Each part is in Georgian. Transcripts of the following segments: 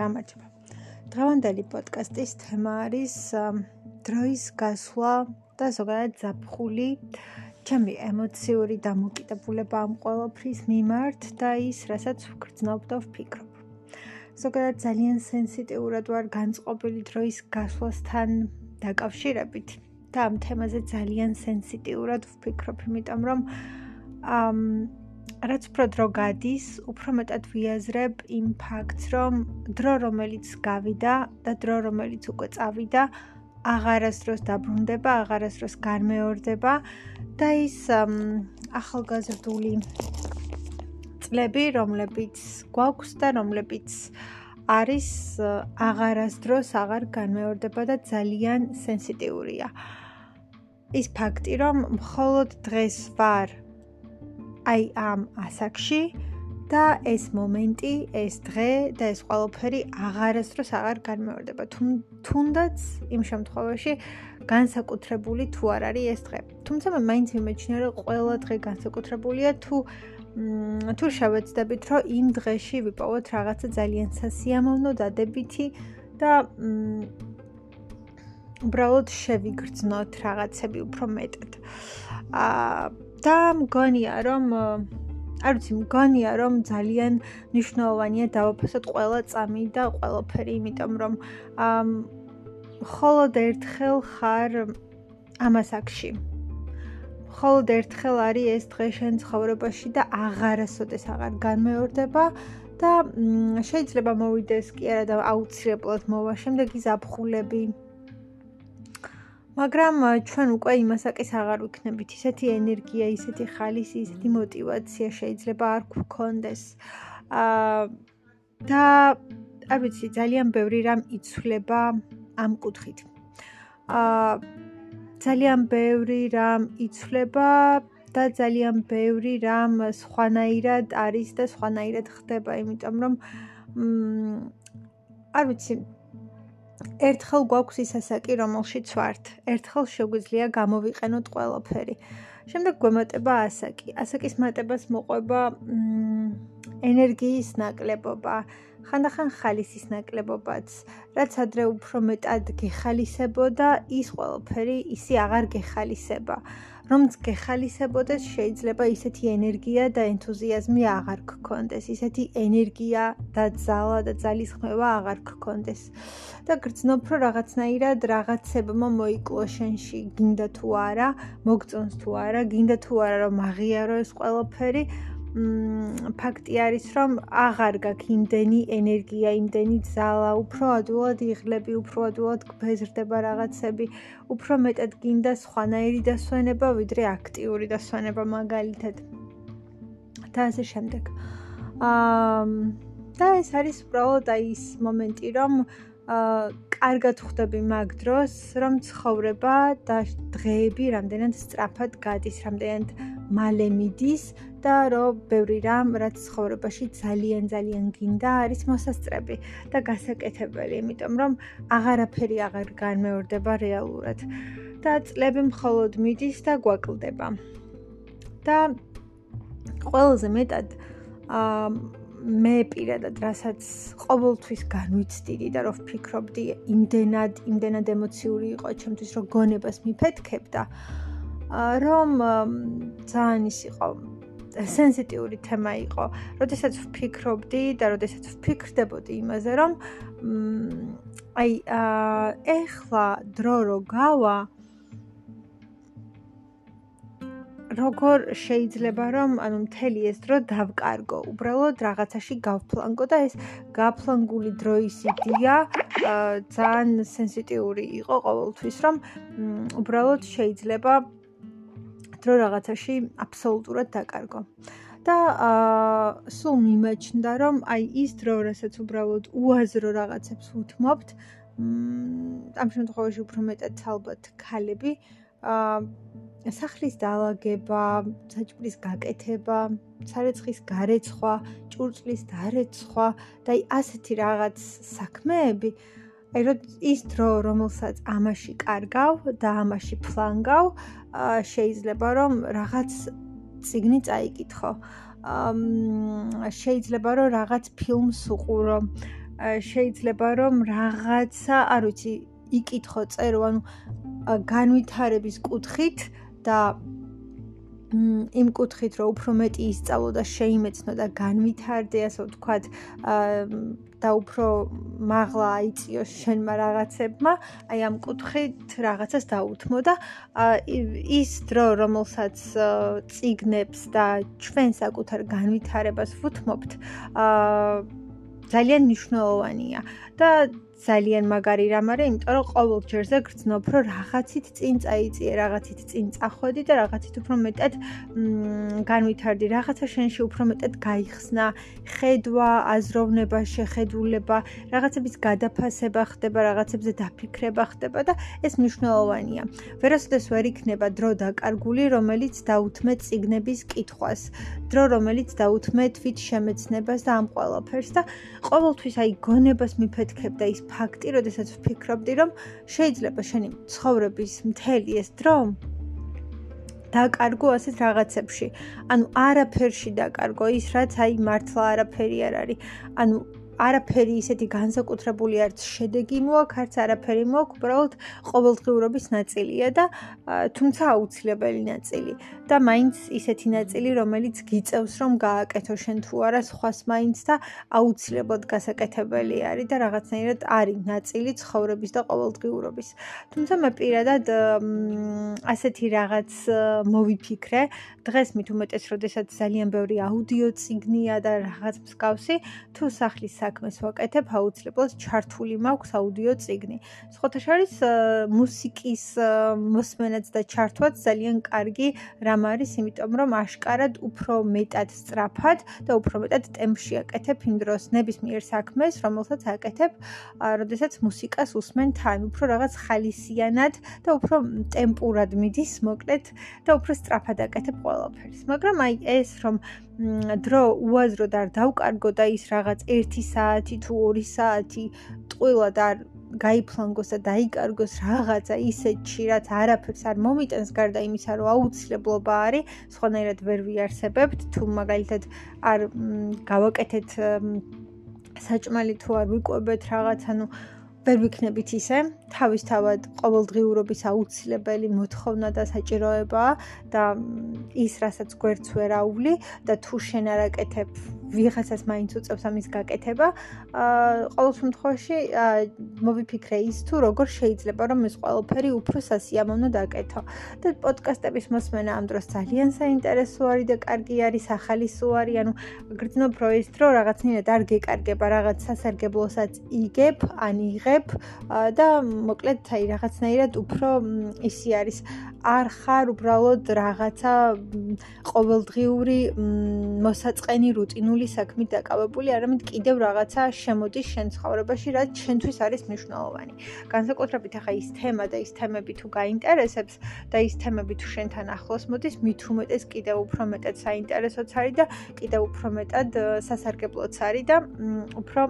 გამარჯობა. დღევანდელი პოდკასტის თემა არის დროის გასვლა და ზოგადად ზაფხული, ჩემი ემოციური დამოკიდებულება ამ ყოველფრის მიმართ და ის, რასაც ვგრძნობ და ვფიქრობ. ზოგადად ძალიან სენსიტიურად ვარ განწყობილი დროის გასვლასთან დაკავშირებით და ამ თემაზე ძალიან სენსიტიურად ვფიქრობ, იმიტომ რომ ამ რაც უფრო დრო გადის, უფრო მეტად ვიაზრებ იმ ფაქტს, რომ დრო რომელიც გავიდა და დრო რომელიც უკვე წავიდა, აღარასდროს დაბრუნდება, აღარასდროს განმეორდება და ის ახალგაზრდული წლები, რომლებიც გვაქვს და რომლებიც არის აღარასდროს აღარ განმეორდება და ძალიან სენსიტიურია. ის ფაქტი, რომ მხოლოდ დღეს ვარ აი ამ ასაკში და ეს მომენტი, ეს დღე და ეს ყველაფერი აღარასდროს აღარ განმეორდება. თუნდაც იმ შემთხვევაში განსაკუთრებული თუ არ არის ეს დღე. თუმცა მე მაინც მიმეჩნია, რომ ყველა დღე განსაკუთრებულია თუ თუ შევეცდებით, რომ იმ დღეში ვიპოვოთ რაღაცა ძალიან სასიამოვნო დადებითი და უბრალოდ შევიგრძნოთ რაღაცები უფრო მეტად. აა და მგონია რომ არ ვიცი მგონია რომ ძალიან მნიშვნელოვანია დავაფასოთ ყველა წამი და ყველაფერი იმიტომ რომ მხოლოდ ერთხელ ხარ ამასაკში მხოლოდ ერთხელ არის ეს დღე შენ ცხოვრებაში და აღარასოდეს აღარ განმეორდება და შეიძლება მოვიდეს კი არა და აუცილებლად მოვა. შემდეგი ზაფხულები მაგრამ э, ჩვენ უკვე იმასაკის აღარ ვიქნებით. ისეთი ენერგია, ისეთი ხალისი, ისეთი мотиваცია შეიძლება არ გქონდეს. აა და არ ვიცი, ძალიან ბევრი რამ იცვლება ამ კუთხით. აა ძალიან ბევრი რამ იცვლება და ძალიან ბევრი რამ სხვანაირად არის და სხვანაირად ხდება, იმიტომ რომ მ არ ვიცი, ერთხელ გვაქვს ის ასაკი, რომელშიც ვართ. ერთხელ შეგვიძლია გამოვიყენოთ ყველაფერი. შემდეგ გვემატება ასაკი. ასაკის მატებას მოყვება ენერგიის ნაკლებობა, ხანდახან ხალისის ნაკლებობაც, რაც ადრე უფრო მეტად გეხალისებოდა, ის ყველაფერი ისე აღარ გეხალისება. რომც გეხალისებოდეს, შეიძლება ისეთი ენერგია და ენთუზიაზმი აღარ გქონდეს, ისეთი ენერგია და ძალა და ძალისხმევა აღარ გქონდეს. და გრძნობ, რომ რაღაცნაირად რაღაცებმა მოიკლო შენში, გინდა თუ არა, მოგწონს თუ არა, გინდა თუ არა რომ აღიარო ეს ყველაფერი, ფაქტი არის რომ აღარ გაქვს იმდენი ენერგია, იმდენი ძალა, უფრო ადვილად იღლები, უფრო ადვილად გფეზრდება რაღაცები, უფრო მეტად გინდა სხვანაირი დასვენება, ვიდრე აქტიური დასვენება მაგალითად. და ასე შემდეგ. აა და ეს არის უბრალოდ აი ის მომენტი, რომ აა კარგად ხვდები მაგ დროს, რომ ცხოვრება და დღეები რამდენად სწრაფად გადის, რამდენად მალე მიდის და რომ ბევრი რამ რაც ცხოვრებაში ძალიან ძალიან გინდა არის მოსასწრები და გასაკეთებელი, იმიტომ რომ აღარაფერი აღარ განმეორდება რეალურად და წლები მხოლოდ მიდის და გვაკლდება. და ყველაზე მეტად აა მე პირადად რასაც ყოველთვის განვიცდიდი და რომ ვფიქრობდი იმდენად იმდენად ემოციური იყო ჩემთვის რომ გონებას მიფეთქებდა რომ ძალიან ის იყო სენსიტიური თემა იყო. როდესაც ვფიქრობდი და როდესაც ვფიქრდებოდი იმაზე, რომ აი ეხლა დრო რო გავა როგორ შეიძლება რომ ანუ მთელი ეს დრო დავკარგო, უბრალოდ რაღაცაში გავფლანგო და ეს გაფლანგული დროის იდეა ძალიან სენსიტიური იყო ყოველთვის, რომ უბრალოდ შეიძლება დრო რაღაცაში აბსოლუტურად დაკარგო. და აა სულ მიმაჩნდა რომ აი ის დრო, რასაც უბრალოდ უაზრო რაღაცებს უთმობთ, ამ შემთხვევაში უფრო მეტად ალბათ ქალები აა სახლის დაალაგება, საჭმლის გაკეთება, სარეცხის გარეცხვა, ჭურჭლის დარეცხვა და აი ასეთი რაღაც საქმეები აი რო ის დრო რომელსაც ამაში კარგავ და ამაში ფლანგავ, შეიძლება რომ რაღაც ციგნი წაიკითხო. შეიძლება რომ რაღაც ფილმს უყურო. შეიძლება რომ რაღაცა, არ ვიცი, იკითხო წერო, ანუ განვითარების კუთხით და იმ კუთხით რომ უფრო მეტი ისწავლო და შეიმეცნო და განვითარდე, ასე ვთქვათ, და უფრო მაღლა აიწიო შენმა რაღაცებმა, აი ამ კუთხით რაღაცას დაუთმო და ის დრო, რომელსაც ციგნებს და ჩვენ საკუთარ განვითარებას ვუთმობთ, ძალიან მნიშვნელოვანია და ძალიან მაგარი რამ არის, იმიტომ რომ ყოველ ჯერზე გრძნობ, რომ რაღაცით წინ წაიწიე, რაღაცით წინ წახვედი და რაღაცით უფრო მეტად განვითარდი, რაღაცა შენში უფრო მეტად გაიხსნა, ხედვა, აზროვნება, შეხედულება, რაღაცების გადაფასება ხდება, რაღაცებზე დაფიქრება ხდება და ეს მნიშვნელოვანია. ვერასოდეს ვერ იქნება დრო დაკარგული, რომელიც დაუთმე ციგნების კითხვას, დრო რომელიც დაუთმე თვით შემეცნებას და ამ ყველაფერს და ყოველთვის აი გონებას მიფეთქებ და ის ფაქტი, როდესაც ვფიქრობდი, რომ შეიძლება შენი ცხოვრების მთელი ეს დრო დაკარგო ასეთ რაღაცებში. ანუ არაფერში დაკარგო ის, რაც აი მართლა არაფერი არ არის. ანუ არაფერი ისეთი განსაკუთრებული არც შედეგი მოაქვს, არც არაფერი მოაქვს, უბრალოდ ყოველდღიურობის ნაწილია და თუმცა აუცილებელი ნაწილი. და მაინც ისეთი ნაწილი, რომელიც გიწევს, რომ გააკეთო შენ თუ არა სხვას მაინც და აუცილებლად გასაკეთებელი არის და რაღაცნაირად არის ნაწილი ცხოვრების და ყოველდღიურობის. თუმცა მე პირადად ასეთი რაღაც მოვიფიქრე, დღეს მით უმეტეს, როდესაც ძალიან ბევრი აუდიო ციგნია და რაღაც მსგავსი, თუ სახლის საქმეს ვაკეთებ, აუცილებლად ჩართული მაქვს აუდიო ციგნი. სხვათა შორის მუსიკის მოსმენაც და ჩართვაც ძალიან კარგი რამ არის, იმიტომ რომ აშკარად უფრო მეტად სწრაფად და უფრო მეტად ტემპში აკეთებ იმ დროს ნებისმიერ საქმეს, რომელსაც აკეთებ, როდესაც მუსიკას უსმენ თან, უფრო რაღაც ხალისიანად და უფრო ტემპურად მიდის, მოკლედ და უფრო სწრაფად აკეთებ ყველაფერს. მაგრამ აი ეს რომ დრო უაზროდ არ დავკარგო და ის რაღაც 1 საათი თუ 2 საათი ტყუილად არ გაიფლანგოს და დაიკარგოს რაღაცა ისეთში, რაც არაფერს არ მომიტანს გარდა იმისა, რომ აუცილებლობა არის, სხვანაირად ვერ ვიარსებებთ, თუ მაგალითად არ გავაკეთეთ საჭმელი თუ არ ვიკვებეთ რაღაცა, ну ვერ ვიქნებით ისე, თავისთავად ყოველდღიურობის აუცილებელი მოთხოვნა და საჭიროებაა და ის, რასაც გვერდს ვერ აუვლი და თუ შენ არ აკეთებ ვიღაცას მაინც უწევს ამის გაკეთება. აა ყოველ შემთხვევაში მოვიფიქრე ის თუ როგორ შეიძლება რომ ეს ყველაფერი უფრო სასიამოვნო დაკეთო. და პოდკასტების მოსმენა ამ დროს ძალიან საინტერესო არის და კარგი არის, ახალისო არის, ანუ გრძნობ რო ის დრო რაღაცნაირად არ გეკარგება, რაღაც სასარგებლოსაც იგებ, ან იღებ და მოკლედ აი რაღაცნაირად უფრო ისი არის არ ხარ უბრალოდ რაღაცა ყოველდღიური მოსაწყენი რუტინული საქმით დაკავებული, არამედ კიდევ რაღაცა შემოდის შენ ცხოვრებაში, რაც შენთვის არის მნიშვნელოვანი. განსაკუთრებით ახლა ის თემა და ის თემები თუ გაინტერესებს და ის თემები თუ შენთან ახლოს მოდის, მით უმეტეს კიდევ უფრო მეტად საინტერესოც არის და კიდევ უფრო მეტად სასარგებლოც არის და უფრო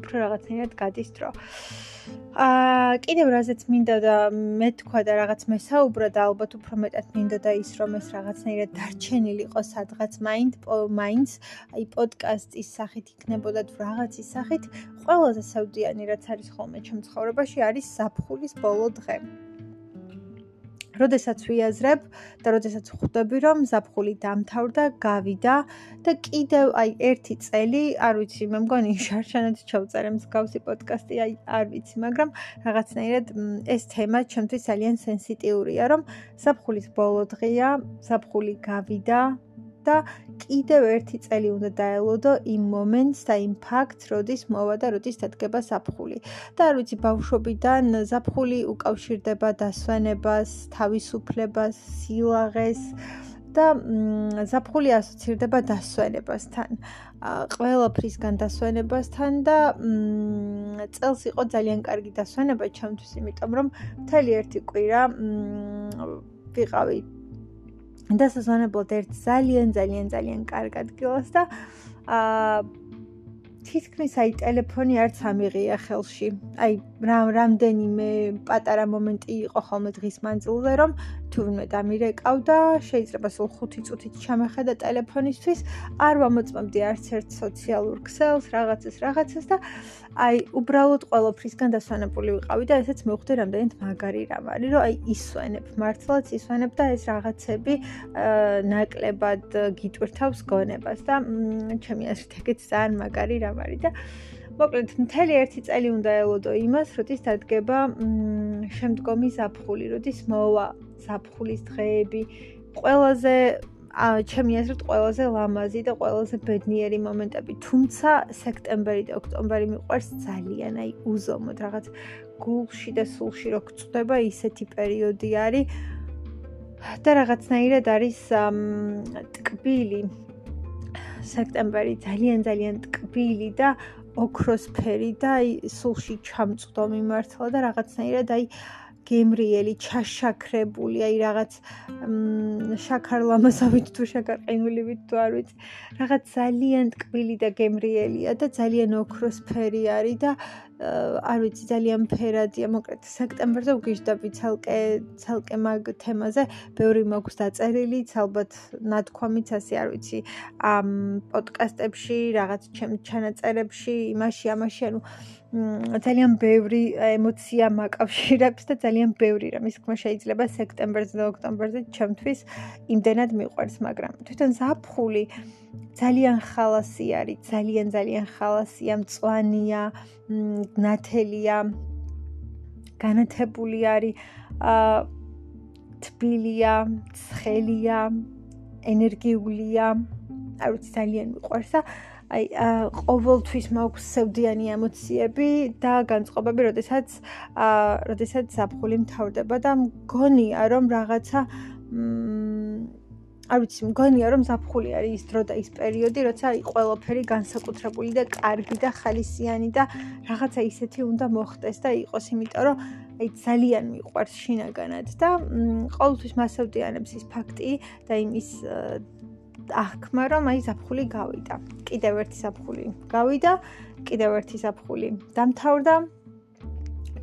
უფრო რაღაცნაირად გადის დრო. აა კიდევ რაზეც მინდა და მე თქვა და რაღაც მესაუბრა და ალბათ უფრო მეტად მინდა და ის რომ ეს რაღაცნაირად დარჩენილი იყო სადღაც მაინც მაინც აი პოდკასტის სახით იქნებოდა თუ რაღაცის სახით ყველაზე საუდიანი რაც არის ხოლმე ჩემ ცხოვრებაში არის საფხულის ბოლო დღე. როდესაც ვიაზრებ და როდესაც ხვდები რომ ზაფხული დამთავრდა, გავიდა და კიდევ აი ერთი წელი, არ ვიცი, მე მგონი შარშანად ჩავწერე მსგავსი პოდკასტი, აი არ ვიცი, მაგრამ რაღაცნაირად ეს თემა ჩემთვის ძალიან სენსიტიურია, რომ ზაფხულის ბოლო დღეა, ზაფხული გავიდა, და კიდევ ერთი წელი უნდა დაელოდო იმ მომენტს და იმ ფაქტს, როდის მოვა და როდის დადგება საფხული. და არ ვიცი, ბავშვობიდან საფხული უკავშირდება დასვენებას, თავისუფლებას, სილაღეს და საფხული ასოცირდება დასვენებასთან. ყველაფრისგან დასვენებასთან და წელს იყო ძალიან კარგი დასვენება ჩემთვის, იმიტომ რომ მთელი ერთი კვირა ვიყავი და საზონებლად ერთ ძალიან ძალიან ძალიან კარგ ადგილას და აა თითქმის აი ტელეფონი არც ამიღია ხელში. აი რამ რამდენიმე პატარა მომენტი იყო ხოლმე დღის მანძილზე, რომ თუ ვინმე დამირეკავდა, შეიძლება სულ 5 წუთით ჩამეხედა ტელეფონისთვის, არ ვამოწმებდი არც ერთ სოციალურ ქსელს, რაღაცას, რაღაცას და აი, უბრალოდ ყოველფრისგან დასვენებული ვიყავი და ესეც მივხვდი რამდენად მაგარი რამ არის, რომ აი ისვენებ, მართლაც ისვენებ და ეს რაღაცები ნაკლებად გიტვირთავს გონებას და ჩემი აზრით ეგეც ძალიან მაგარი რამ არის და მოკლედ მთელი ერთი წელი უნდა ელოდო იმას, როდის დადგება შემდგომი ზაფხული, როდის მოვა ზაფხულის დღეები. ყველაზე ჩემი აზრით ყველაზე ლამაზი და ყველაზე ბედნიერი მომენტები, თუმცა სექტემბერი და ოქტომბერი მიყვარს ძალიან, აი უზომოდ რაღაც გულში და სულში რო გწდება ისეთი პერიოდი არის. და რაღაცნაირად არის ტკბილი სექტემბერი ძალიან ძალიან ტკბილი და ოქროსფერი და სულში ჩამწვდომი მართლა და რაღაცნაირად აი გემრიელი, ჩაშაქრებული, აი რაღაც შაქარლამაზავით თუ შაქარყინულივით თუ არ ვიცი, რაღაც ძალიან ტკბილი და გემრიელია და ძალიან ოქროსფერი არის და არ ვიცი ძალიან ფერადია მოკლედ სექტემბერზე ვგიჟდები ცალკე ცალკე მაგ თემაზე. ბევრი მოგვს დაწერილი ალბათ ნათქვამიც ასე არ ვიცი ამ პოდკასტებში რაღაც ჩემ ჩანაწერებში იმაში ამაში ანუ ძალიან ბევრი ემოცია მაკავშირებს და ძალიან ბევრი რამ ის თქმა შეიძლება სექტემბერზე და ოქტომბერზე ჩემთვის იმდენად მიყვარს მაგრამ თვითონ ზაფხული ძალიან ხალასი არის, ძალიან ძალიან ხალასია, მწვანეა, ნათელია, განათებული არის, აა თბილია, ცხელია, ენერგიულია. არ ვიცი, ძალიან მიყვარს და აი ყოველთვის მაქვს სევდიანი ემოციები და განწყობები, როდესაც აა როდესაც საფხული მთავრდება და მგონია რომ რაღაცა მ არ ვიცი, მგონია რომ ზაფხული არის ის დრო და ის პერიოდი, როცა აი ყველაფერი განსაკუთრებული და კარგი და ხალისიანი და რაღაცა ისეთი უნდა მოხდეს და იყოს, იმიტომ რომ აი ძალიან მიყვარს შინაგანად და ყოველთვის მასევდიანებს ის ფაქტი და იმის აღქმა, რომ აი ზაფხული გავიდა. კიდევ ერთი ზაფხული გავიდა, კიდევ ერთი ზაფხული დამთავრდა.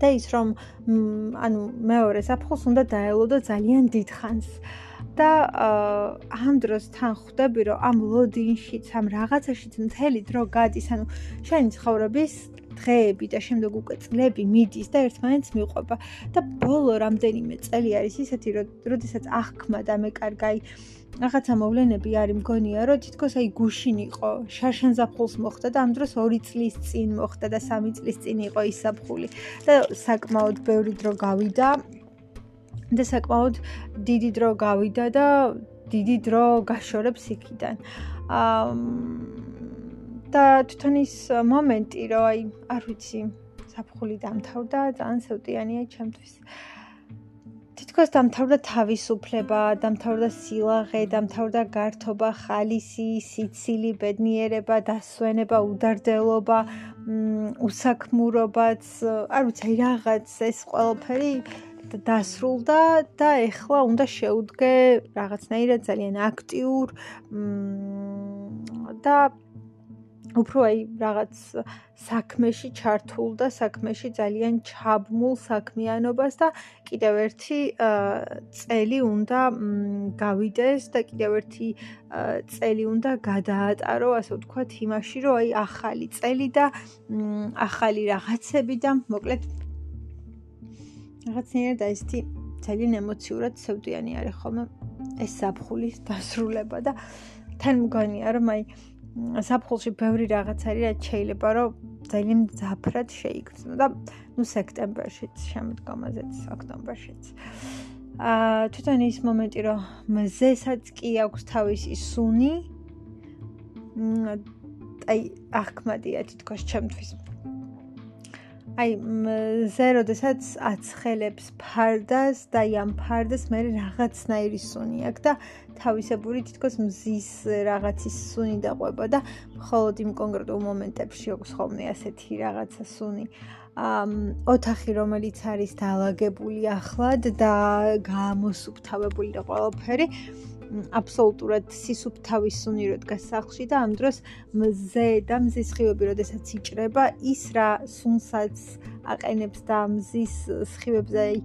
და ის რომ ანუ მეორე ზაფხულს უნდა დაელოდო ძალიან დიდხანს. და ამ დროს თან ხვდები რომ ამ ლოდინშიც ამ რაღაცაშიც მთელი დრო გადის ანუ შენი ცხოვრების დღეები და შემდეგ უკვე წლები მიდის და ერთმანეთს მიყვება და ბოლო რამდენიმე წელი არის ისეთი რომ როდესაც აღქმა და მეკარგაი რაღაცა მოვლენები არის მგონია რომ თითქოს აი გუშინ იყო შარშან ზაფხულს მოხდა და ამ დროს 2 წლის წინ მოხდა და 3 წლის წინ იყო ის საფხული და საკმაოდ ბევრი დრო გავიდა და საკმაოდ დიდი დრო გავიდა და დიდი დრო გაშორებს იქიდან. აა და თვითონ ის მომენტი, რომ აი, არ ვიცი, საფხული დამთავრდა, ძალიან სევდიანია ჩემთვის. თითქოს დამთავრდა თავისუფლება, დამთავრდა სილაღე, დამთავრდა გართობა, ხალისი, სიცილი, ბედნიერება, დასვენება, უდარდელობა, უსაქმურობაც, არ ვიცი, რაღაც ეს ყველაფერი დასრულდა და ეხლა უნდა შეუდგე რაღაცნაირად ძალიან აქტიურ და უფრო აი რაღაც საქმეში ჩართულ და საქმეში ძალიან ჩაბმულ საქმიანობას და კიდევ ერთი წელი უნდა გავიდეს და კიდევ ერთი წელი უნდა გადაატარო, ასე ვთქვათ, იმაში, რომ აი ახალი წელი და ახალი რაღაცები და მოკლედ რაღაცნაირად აი ესეთი ძალიან ემოციურად სევდიანი არის ხოლმე ეს საფხულის დასრულება და თან მგონია რომ აი საფხულში ბევრი რაღაც არის რაც შეიძლება რომ ძალიან ძაფრად შეიგრძნო და ნუ სექტემბერშიც შემდგომაზეც ოქტომბერშიც. აა თვითონ ის მომენტი რომ მზესაც კი აქვს თავისი სუნი აი ახკმადია თითქოს ჩემთვის აი ზე როდესაც აცხელებს ფარდას და ამ ფარდას მე რაღაცნაირი სუნი აქვს და თავისებური თითქოს მზის რაღაცის სუნი დაყვება და მხოლოდ იმ კონკრეტულ მომენტებში აქვს ხოლმე ასეთი რაღაცა სუნი. ამ ოთახი რომელიც არის დაალაგებული ახლად და გამოსუფთავებული და ყველაფერი აბსოლუტურად სისუფთავის სუნი რო დგას სახლში და ამ დროს მზე და მზის ხივები როდესაც იჭრება ის რა სუნსაც აყენებს და მზის სხივებზე აი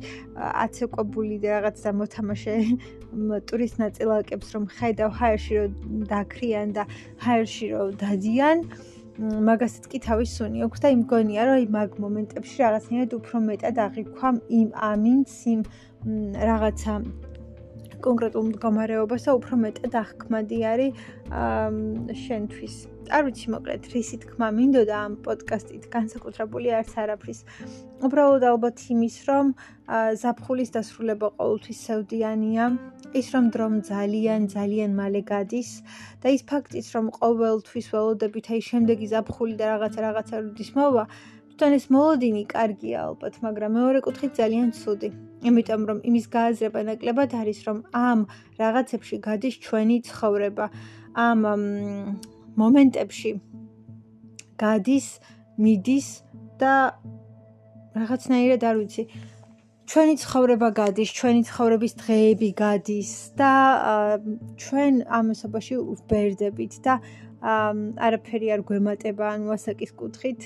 აცეკვებული და რაღაც და მოთამაშე ტურისტ ნაწილაკებს რომ ხედავ ჰაერში რომ დაქრიან და ჰაერში რომ დადიან მაგასაც კი თავის სუნი აქვს და იმგონია რომ აი მაგ მომენტებში რაღაცნაირად უფრო მეტად აღიქვამ იმ ამინს იმ რაღაცა კონკრეტულ მდგომარეობას და უფრო მეტად აღქმადი არის შენთვის. არ ვიცი მოკლედ რისი თქმა მინდოდა ამ პოდკასტით განსაკუთრებული არც არაფრის. უბრალოდ ალბათ იმის რომ ზაფხულის დასრულება ყოველთვის სევდიანია. ის რომ დრომ ძალიან ძალიან მალე გადის და ის ფაქტიც რომ ყოველთვის ველოდებით აი შემდეგი ზაფხული და რაღაცა რაღაცა როდის მოვა თან ეს მოლოდინი კარგია ალბათ, მაგრამ მეორე კუთხით ძალიან ცუდი. იმიტომ რომ იმის გააზრება ნაკლებად არის, რომ ამ რაღაცებში გადის ჩვენი ცხოვრება. ამ მომენტებში გადის, მიდის და რაღაცნაირად არ ვიცი. ჩვენი ცხოვრება გადის, ჩვენი ცხოვრების დღეები გადის და ჩვენ ამასობაში ვბერდებით და არაფერი არ გვემატება ან ვასაკის კუთხით.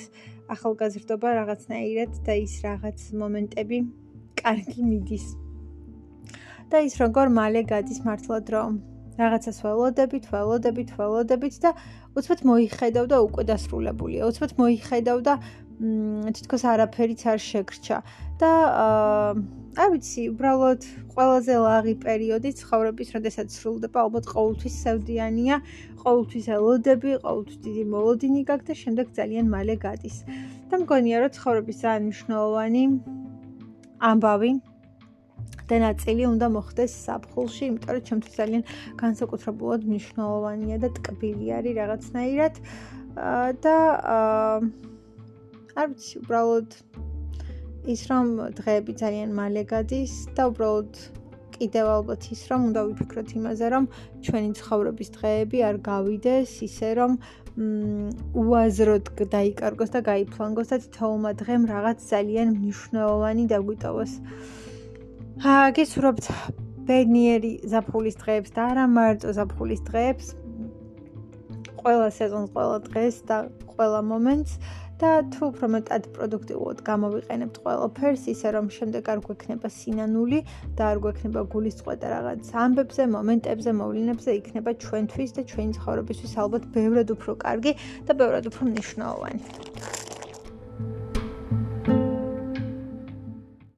ახალგაზრდობა რაღაცნაირად და ის რაღაც მომენტები კარგი მიდის. და ის როგორ მალე გადის მართლა დრო. რაღაცას ველოდებით, ველოდებით, ველოდებით და უცბად მოიხედავ და უკვე დასრულებულია. უცბად მოიხედავ და თითქოს არაფერიც არ შეგრჩა. და აა არ ვიცი, უბრალოდ ყველაზე ლაღი პერიოდი ცხოვრების, როდესაც სრულდება, ალბათ ყოველთვის სევდიანია, ყოველთვის ელოდები, ყოველთვის დიდი მოლოდინი გაქვს და შემდეგ ძალიან მალე გადის. და მგონია, რომ ცხოვრების ძალიან მნიშვნელოვანი ამბავი და ნაწილი უნდა მოხდეს საფხულში, იმიტომ რომ ჩემთვის ძალიან განსაკუთრებულად მნიშვნელოვანია და ტკბილი არის რაღაცნაირად. და აა არ ვიცი, უბრალოდ ის რომ დღეები ძალიან მალე გადის და უბრალოდ კიდევ ალბათ ის რომ უნდა ვიფიქროთ იმაზე რომ ჩვენი ცხოვრების დღეები არ გავიდეს ისე რომ უაზროდ დაიკარგოს და გაიფლანგოს და თითოეულმა დღემ რაღაც ძალიან მნიშვნელოვანი დაგვიტოვოს. აა გესურვებთ ბედნიერი ზაფხულის დღეებს და არა მარტო ზაფხულის დღეებს. ყველა სეზონს, ყველა დღეს და ყველა მომენტს და თუ უფრო მეტად პროდუქტიულად გამოვიყენებთ ყველაფერს, ისე რომ შემდეგ არ გვექნება სინანული და არ გვექნება გულისწყობა რაღაც ამბებზე, მომენტებზე, მოვლენებზე, იქნება ჩვენთვის და ჩვენი ცხოვრებისთვის ალბათ ბევრად უფრო კარგი და ბევრად უფრო მნიშვნელოვანი.